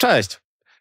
Cześć!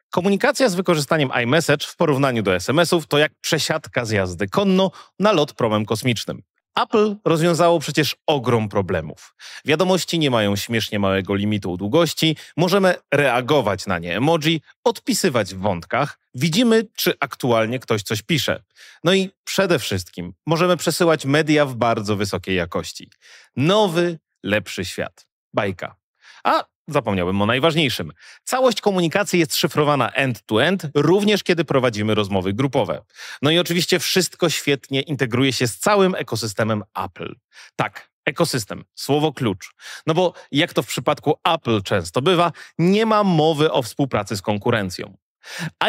Komunikacja z wykorzystaniem iMessage w porównaniu do SMS-ów to jak przesiadka z jazdy konno na lot promem kosmicznym. Apple rozwiązało przecież ogrom problemów. Wiadomości nie mają śmiesznie małego limitu długości, możemy reagować na nie emoji, odpisywać w wątkach, widzimy, czy aktualnie ktoś coś pisze. No i przede wszystkim możemy przesyłać media w bardzo wysokiej jakości. Nowy, lepszy świat. Bajka. A zapomniałbym o najważniejszym. Całość komunikacji jest szyfrowana end-to-end, również kiedy prowadzimy rozmowy grupowe. No i oczywiście wszystko świetnie integruje się z całym ekosystemem Apple. Tak, ekosystem, słowo klucz. No bo jak to w przypadku Apple często bywa, nie ma mowy o współpracy z konkurencją.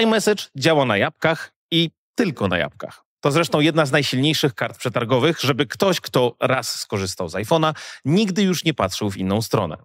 iMessage działa na jabłkach i tylko na jabłkach. To zresztą jedna z najsilniejszych kart przetargowych, żeby ktoś, kto raz skorzystał z iPhone'a, nigdy już nie patrzył w inną stronę.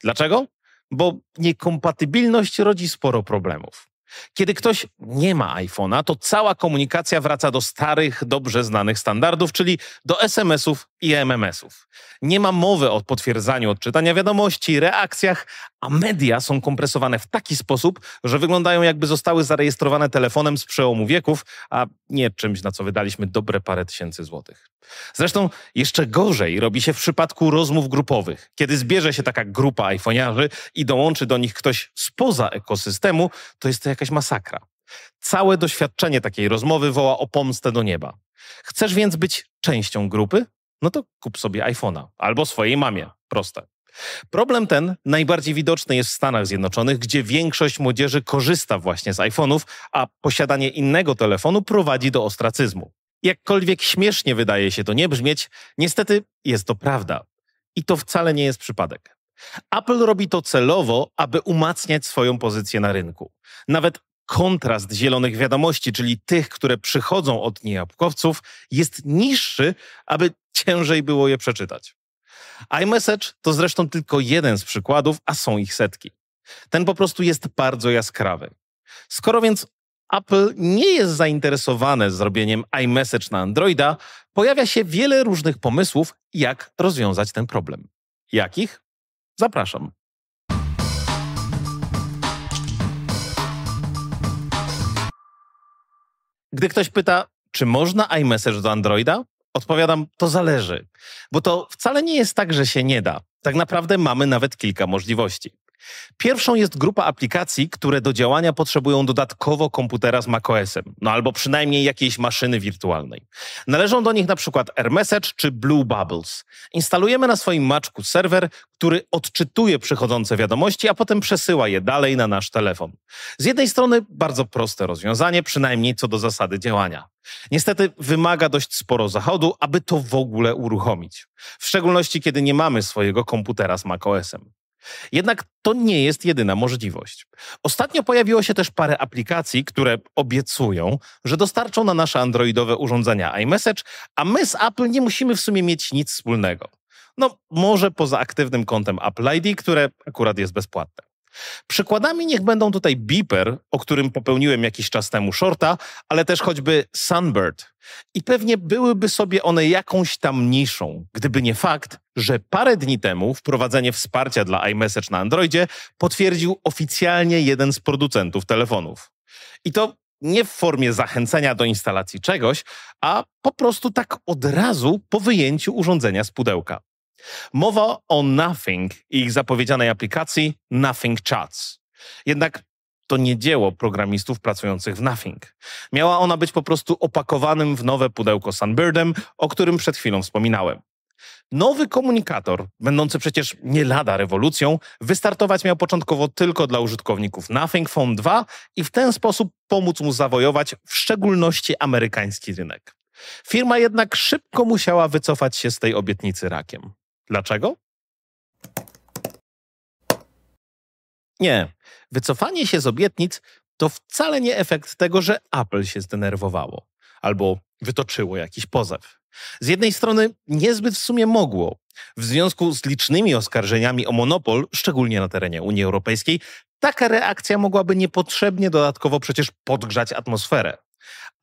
Dlaczego? Bo niekompatybilność rodzi sporo problemów. Kiedy ktoś nie ma iPhone'a, to cała komunikacja wraca do starych, dobrze znanych standardów, czyli do SMS-ów i MMS-ów. Nie ma mowy o potwierdzaniu odczytania wiadomości, reakcjach, a media są kompresowane w taki sposób, że wyglądają jakby zostały zarejestrowane telefonem z przełomu wieków, a nie czymś, na co wydaliśmy dobre parę tysięcy złotych. Zresztą jeszcze gorzej robi się w przypadku rozmów grupowych. Kiedy zbierze się taka grupa iPhone'arzy i dołączy do nich ktoś spoza ekosystemu, to jest to jakaś masakra. Całe doświadczenie takiej rozmowy woła o pomstę do nieba. Chcesz więc być częścią grupy? No to kup sobie iPhone'a albo swojej mamie. Proste. Problem ten najbardziej widoczny jest w Stanach Zjednoczonych, gdzie większość młodzieży korzysta właśnie z iPhone'ów, a posiadanie innego telefonu prowadzi do ostracyzmu. Jakkolwiek śmiesznie wydaje się to nie brzmieć, niestety jest to prawda. I to wcale nie jest przypadek. Apple robi to celowo, aby umacniać swoją pozycję na rynku. Nawet kontrast zielonych wiadomości, czyli tych, które przychodzą od niejabłkowców, jest niższy, aby ciężej było je przeczytać. iMessage to zresztą tylko jeden z przykładów, a są ich setki. Ten po prostu jest bardzo jaskrawy. Skoro więc Apple nie jest zainteresowane zrobieniem iMessage na Androida, pojawia się wiele różnych pomysłów, jak rozwiązać ten problem. Jakich? Zapraszam. Gdy ktoś pyta, czy można iMessage do Androida? Odpowiadam, to zależy, bo to wcale nie jest tak, że się nie da. Tak naprawdę mamy nawet kilka możliwości. Pierwszą jest grupa aplikacji, które do działania potrzebują dodatkowo komputera z macOSem, no albo przynajmniej jakiejś maszyny wirtualnej. Należą do nich na przykład AirMessage czy Blue Bubbles. Instalujemy na swoim Maczku serwer, który odczytuje przychodzące wiadomości, a potem przesyła je dalej na nasz telefon. Z jednej strony bardzo proste rozwiązanie, przynajmniej co do zasady działania. Niestety wymaga dość sporo zachodu, aby to w ogóle uruchomić. W szczególności, kiedy nie mamy swojego komputera z macOSem. Jednak to nie jest jedyna możliwość. Ostatnio pojawiło się też parę aplikacji, które obiecują, że dostarczą na nasze androidowe urządzenia iMessage, a my z Apple nie musimy w sumie mieć nic wspólnego. No, może poza aktywnym kontem Apple ID, które akurat jest bezpłatne. Przykładami niech będą tutaj Beeper, o którym popełniłem jakiś czas temu shorta, ale też choćby Sunbird. I pewnie byłyby sobie one jakąś tam niszą, gdyby nie fakt, że parę dni temu wprowadzenie wsparcia dla iMessage na Androidzie potwierdził oficjalnie jeden z producentów telefonów. I to nie w formie zachęcenia do instalacji czegoś, a po prostu tak od razu po wyjęciu urządzenia z pudełka. Mowa o Nothing i ich zapowiedzianej aplikacji Nothing Chats. Jednak to nie dzieło programistów pracujących w Nothing. Miała ona być po prostu opakowanym w nowe pudełko Sunbirdem, o którym przed chwilą wspominałem. Nowy komunikator, będący przecież nie lada rewolucją, wystartować miał początkowo tylko dla użytkowników Nothing Phone 2 i w ten sposób pomóc mu zawojować w szczególności amerykański rynek. Firma jednak szybko musiała wycofać się z tej obietnicy rakiem. Dlaczego? Nie. Wycofanie się z obietnic to wcale nie efekt tego, że Apple się zdenerwowało albo wytoczyło jakiś pozew. Z jednej strony niezbyt w sumie mogło. W związku z licznymi oskarżeniami o monopol, szczególnie na terenie Unii Europejskiej, taka reakcja mogłaby niepotrzebnie dodatkowo przecież podgrzać atmosferę.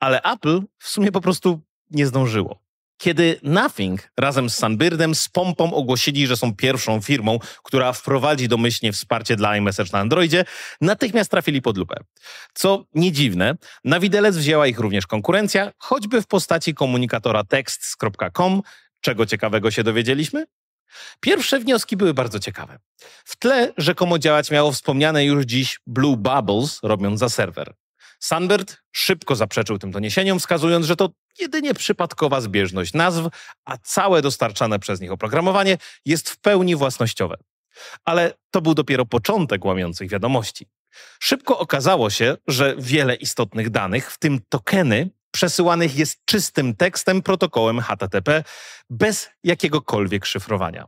Ale Apple w sumie po prostu nie zdążyło. Kiedy Nothing razem z Sunbirdem z pompą ogłosili, że są pierwszą firmą, która wprowadzi domyślnie wsparcie dla iMessage na Androidzie, natychmiast trafili pod lupę. Co nie dziwne, na widelec wzięła ich również konkurencja, choćby w postaci komunikatora text.com. Czego ciekawego się dowiedzieliśmy? Pierwsze wnioski były bardzo ciekawe. W tle rzekomo działać miało wspomniane już dziś Blue Bubbles, robiąc za serwer. Sunbird szybko zaprzeczył tym doniesieniom, wskazując, że to jedynie przypadkowa zbieżność nazw, a całe dostarczane przez nich oprogramowanie jest w pełni własnościowe. Ale to był dopiero początek łamiących wiadomości. Szybko okazało się, że wiele istotnych danych, w tym tokeny, przesyłanych jest czystym tekstem protokołem HTTP bez jakiegokolwiek szyfrowania.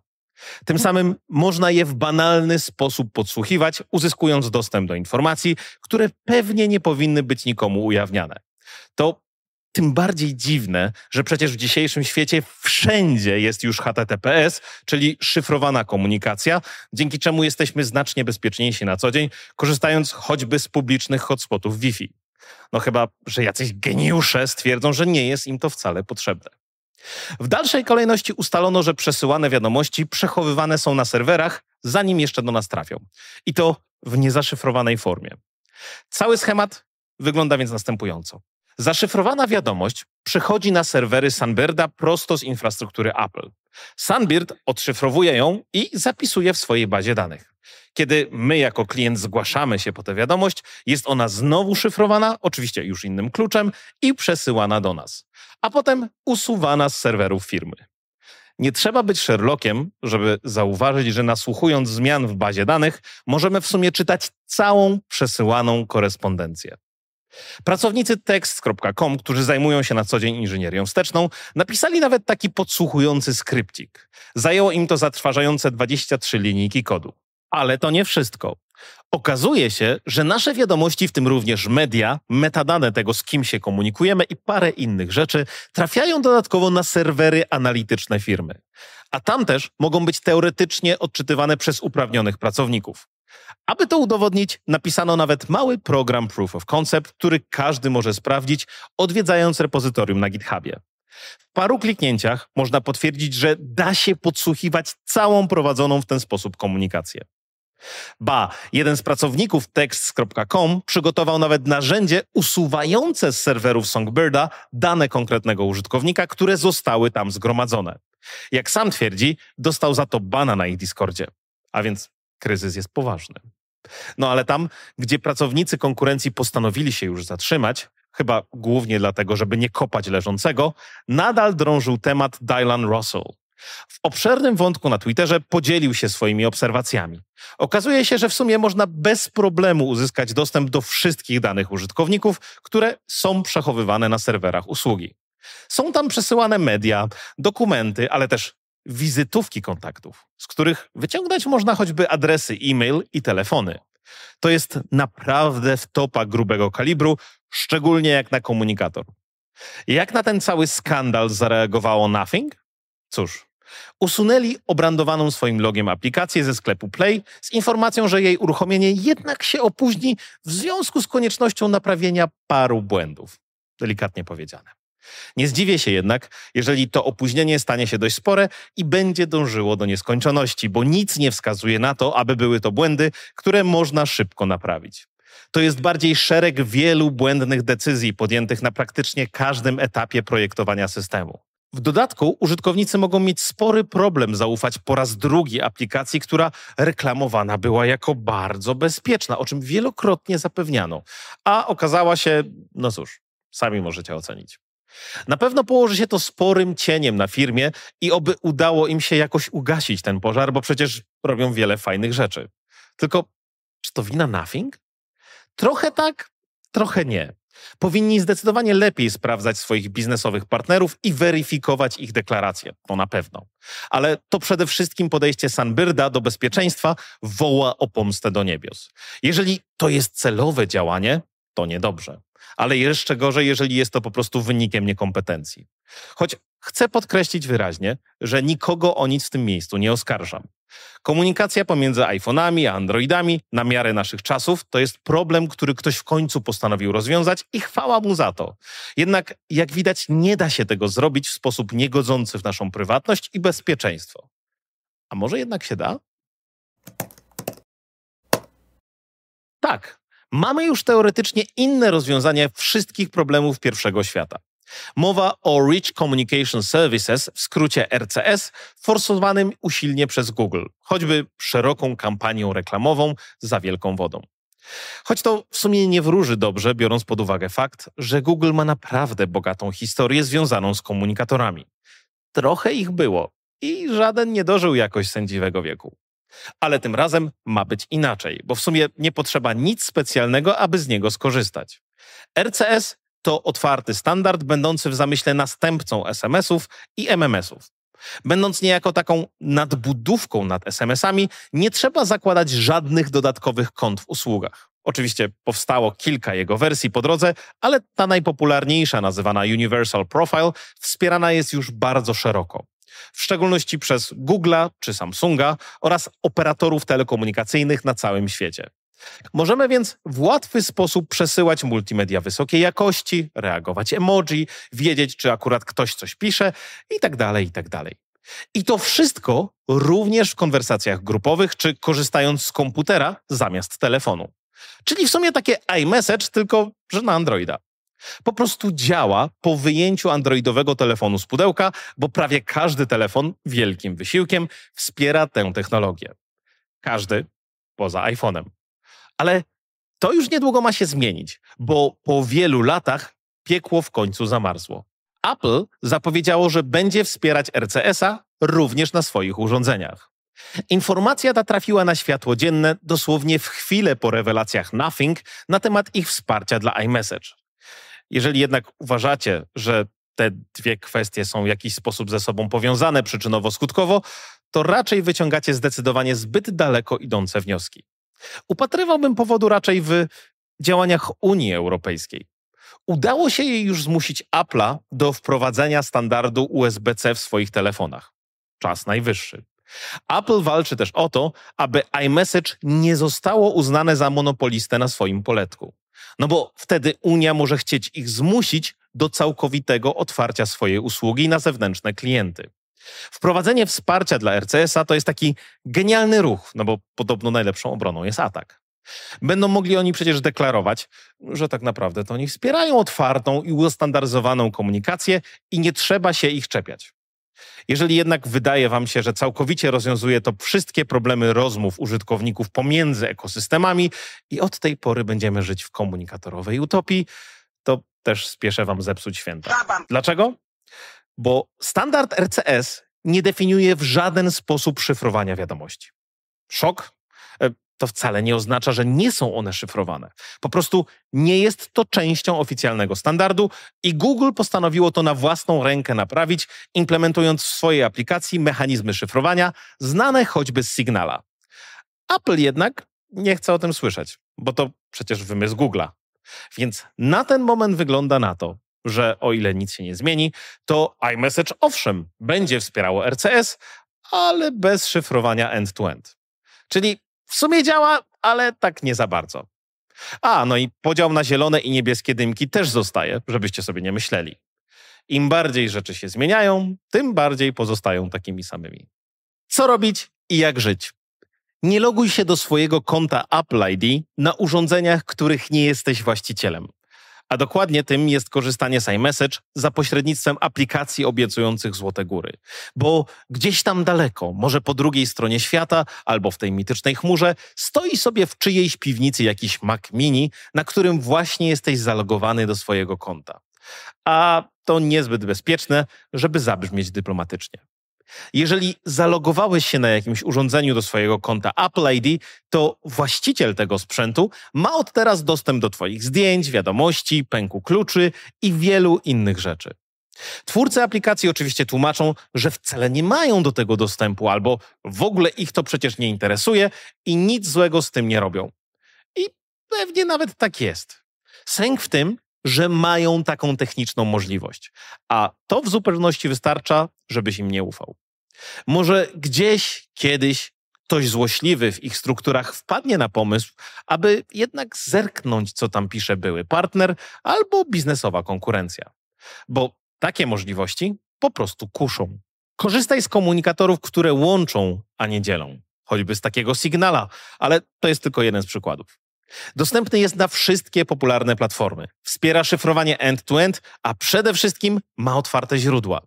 Tym samym można je w banalny sposób podsłuchiwać, uzyskując dostęp do informacji, które pewnie nie powinny być nikomu ujawniane. To tym bardziej dziwne, że przecież w dzisiejszym świecie wszędzie jest już HTTPS, czyli szyfrowana komunikacja, dzięki czemu jesteśmy znacznie bezpieczniejsi na co dzień, korzystając choćby z publicznych hotspotów Wi-Fi. No chyba, że jacyś geniusze stwierdzą, że nie jest im to wcale potrzebne. W dalszej kolejności ustalono, że przesyłane wiadomości przechowywane są na serwerach, zanim jeszcze do nas trafią. I to w niezaszyfrowanej formie. Cały schemat wygląda więc następująco. Zaszyfrowana wiadomość przechodzi na serwery Sunbirda prosto z infrastruktury Apple. Sunbird odszyfrowuje ją i zapisuje w swojej bazie danych. Kiedy my jako klient zgłaszamy się po tę wiadomość, jest ona znowu szyfrowana, oczywiście już innym kluczem, i przesyłana do nas, a potem usuwana z serwerów firmy. Nie trzeba być Sherlockiem, żeby zauważyć, że nasłuchując zmian w bazie danych, możemy w sumie czytać całą przesyłaną korespondencję. Pracownicy text.com, którzy zajmują się na co dzień inżynierią wsteczną, napisali nawet taki podsłuchujący skrypcik. Zajęło im to zatrważające 23 linijki kodu. Ale to nie wszystko. Okazuje się, że nasze wiadomości, w tym również media, metadane tego, z kim się komunikujemy i parę innych rzeczy, trafiają dodatkowo na serwery analityczne firmy. A tam też mogą być teoretycznie odczytywane przez uprawnionych pracowników. Aby to udowodnić, napisano nawet mały program Proof of Concept, który każdy może sprawdzić, odwiedzając repozytorium na GitHubie. W paru kliknięciach można potwierdzić, że da się podsłuchiwać całą prowadzoną w ten sposób komunikację. Ba, jeden z pracowników text.com przygotował nawet narzędzie usuwające z serwerów Songbirda dane konkretnego użytkownika, które zostały tam zgromadzone. Jak sam twierdzi, dostał za to bana na ich Discordzie. A więc kryzys jest poważny. No ale tam, gdzie pracownicy konkurencji postanowili się już zatrzymać, chyba głównie dlatego, żeby nie kopać leżącego, nadal drążył temat Dylan Russell. W obszernym wątku na Twitterze podzielił się swoimi obserwacjami. Okazuje się, że w sumie można bez problemu uzyskać dostęp do wszystkich danych użytkowników, które są przechowywane na serwerach usługi. Są tam przesyłane media, dokumenty, ale też wizytówki kontaktów, z których wyciągnąć można choćby adresy e-mail i telefony. To jest naprawdę wtopa grubego kalibru, szczególnie jak na komunikator. Jak na ten cały skandal zareagowało Nothing? Cóż, usunęli obrandowaną swoim logiem aplikację ze sklepu Play z informacją, że jej uruchomienie jednak się opóźni w związku z koniecznością naprawienia paru błędów. Delikatnie powiedziane. Nie zdziwię się jednak, jeżeli to opóźnienie stanie się dość spore i będzie dążyło do nieskończoności, bo nic nie wskazuje na to, aby były to błędy, które można szybko naprawić. To jest bardziej szereg wielu błędnych decyzji podjętych na praktycznie każdym etapie projektowania systemu. W dodatku użytkownicy mogą mieć spory problem zaufać po raz drugi aplikacji, która reklamowana była jako bardzo bezpieczna, o czym wielokrotnie zapewniano, a okazała się, no cóż, sami możecie ocenić. Na pewno położy się to sporym cieniem na firmie i oby udało im się jakoś ugasić ten pożar, bo przecież robią wiele fajnych rzeczy. Tylko, czy to wina Nothing? Trochę tak, trochę nie. Powinni zdecydowanie lepiej sprawdzać swoich biznesowych partnerów i weryfikować ich deklaracje. To na pewno. Ale to przede wszystkim podejście Sunbirda do bezpieczeństwa woła o pomstę do niebios. Jeżeli to jest celowe działanie, to niedobrze. Ale jeszcze gorzej, jeżeli jest to po prostu wynikiem niekompetencji. Choć chcę podkreślić wyraźnie, że nikogo o nic w tym miejscu nie oskarżam. Komunikacja pomiędzy iPhone'ami a Androidami na miarę naszych czasów to jest problem, który ktoś w końcu postanowił rozwiązać i chwała mu za to. Jednak, jak widać, nie da się tego zrobić w sposób niegodzący w naszą prywatność i bezpieczeństwo. A może jednak się da? Tak, mamy już teoretycznie inne rozwiązania wszystkich problemów pierwszego świata. Mowa o Rich Communication Services, w skrócie RCS, forsowanym usilnie przez Google, choćby szeroką kampanią reklamową za wielką wodą. Choć to w sumie nie wróży dobrze, biorąc pod uwagę fakt, że Google ma naprawdę bogatą historię związaną z komunikatorami. Trochę ich było i żaden nie dożył jakoś sędziwego wieku. Ale tym razem ma być inaczej, bo w sumie nie potrzeba nic specjalnego, aby z niego skorzystać. RCS to otwarty standard, będący w zamyśle następcą SMS-ów i MMS-ów. Będąc niejako taką nadbudówką nad SMS-ami, nie trzeba zakładać żadnych dodatkowych kont w usługach. Oczywiście powstało kilka jego wersji po drodze, ale ta najpopularniejsza, nazywana Universal Profile, wspierana jest już bardzo szeroko. W szczególności przez Google'a czy Samsunga oraz operatorów telekomunikacyjnych na całym świecie. Możemy więc w łatwy sposób przesyłać multimedia wysokiej jakości, reagować emoji, wiedzieć, czy akurat ktoś coś pisze itd., tak itd. Tak I to wszystko również w konwersacjach grupowych, czy korzystając z komputera zamiast telefonu. Czyli w sumie takie iMessage, tylko że na Androida. Po prostu działa po wyjęciu androidowego telefonu z pudełka, bo prawie każdy telefon wielkim wysiłkiem wspiera tę technologię. Każdy poza iPhone'em. Ale to już niedługo ma się zmienić, bo po wielu latach piekło w końcu zamarzło. Apple zapowiedziało, że będzie wspierać RCS-a również na swoich urządzeniach. Informacja ta trafiła na światło dzienne dosłownie w chwilę po rewelacjach Nothing na temat ich wsparcia dla iMessage. Jeżeli jednak uważacie, że te dwie kwestie są w jakiś sposób ze sobą powiązane przyczynowo-skutkowo, to raczej wyciągacie zdecydowanie zbyt daleko idące wnioski. Upatrywałbym powodu raczej w działaniach Unii Europejskiej. Udało się jej już zmusić Apple'a do wprowadzenia standardu USB-C w swoich telefonach. Czas najwyższy. Apple walczy też o to, aby iMessage nie zostało uznane za monopolistę na swoim poletku. No bo wtedy Unia może chcieć ich zmusić do całkowitego otwarcia swojej usługi na zewnętrzne klienty. Wprowadzenie wsparcia dla RCS-a to jest taki genialny ruch, no bo podobno najlepszą obroną jest atak. Będą mogli oni przecież deklarować, że tak naprawdę to oni wspierają otwartą i ustandaryzowaną komunikację i nie trzeba się ich czepiać. Jeżeli jednak wydaje Wam się, że całkowicie rozwiązuje to wszystkie problemy rozmów użytkowników pomiędzy ekosystemami i od tej pory będziemy żyć w komunikatorowej utopii, to też spieszę Wam zepsuć święta. Dlaczego? Bo standard RCS nie definiuje w żaden sposób szyfrowania wiadomości. Szok? E, to wcale nie oznacza, że nie są one szyfrowane. Po prostu nie jest to częścią oficjalnego standardu i Google postanowiło to na własną rękę naprawić, implementując w swojej aplikacji mechanizmy szyfrowania znane choćby z Signala. Apple jednak nie chce o tym słyszeć, bo to przecież wymysł Google'a. Więc na ten moment wygląda na to, że o ile nic się nie zmieni, to iMessage owszem będzie wspierało RCS, ale bez szyfrowania end-to-end. Czyli w sumie działa, ale tak nie za bardzo. A, no i podział na zielone i niebieskie dymki też zostaje, żebyście sobie nie myśleli. Im bardziej rzeczy się zmieniają, tym bardziej pozostają takimi samymi. Co robić i jak żyć? Nie loguj się do swojego konta Apple ID na urządzeniach, których nie jesteś właścicielem a dokładnie tym jest korzystanie z iMessage za pośrednictwem aplikacji obiecujących złote góry. Bo gdzieś tam daleko, może po drugiej stronie świata albo w tej mitycznej chmurze, stoi sobie w czyjejś piwnicy jakiś Mac Mini, na którym właśnie jesteś zalogowany do swojego konta. A to niezbyt bezpieczne, żeby zabrzmieć dyplomatycznie. Jeżeli zalogowałeś się na jakimś urządzeniu do swojego konta Apple ID, to właściciel tego sprzętu ma od teraz dostęp do Twoich zdjęć, wiadomości, pęku kluczy i wielu innych rzeczy. Twórcy aplikacji oczywiście tłumaczą, że wcale nie mają do tego dostępu albo w ogóle ich to przecież nie interesuje i nic złego z tym nie robią. I pewnie nawet tak jest. Sęk w tym, że mają taką techniczną możliwość, a to w zupełności wystarcza, żebyś im nie ufał. Może gdzieś, kiedyś ktoś złośliwy w ich strukturach wpadnie na pomysł, aby jednak zerknąć, co tam pisze były partner albo biznesowa konkurencja. Bo takie możliwości po prostu kuszą. Korzystaj z komunikatorów, które łączą, a nie dzielą. Choćby z takiego Signala, ale to jest tylko jeden z przykładów. Dostępny jest na wszystkie popularne platformy. Wspiera szyfrowanie end-to-end, a przede wszystkim ma otwarte źródła.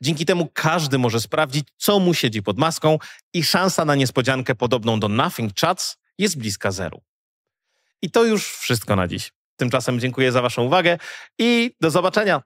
Dzięki temu każdy może sprawdzić, co mu siedzi pod maską i szansa na niespodziankę podobną do Nothing Chats jest bliska zeru. I to już wszystko na dziś. Tymczasem dziękuję za Waszą uwagę i do zobaczenia.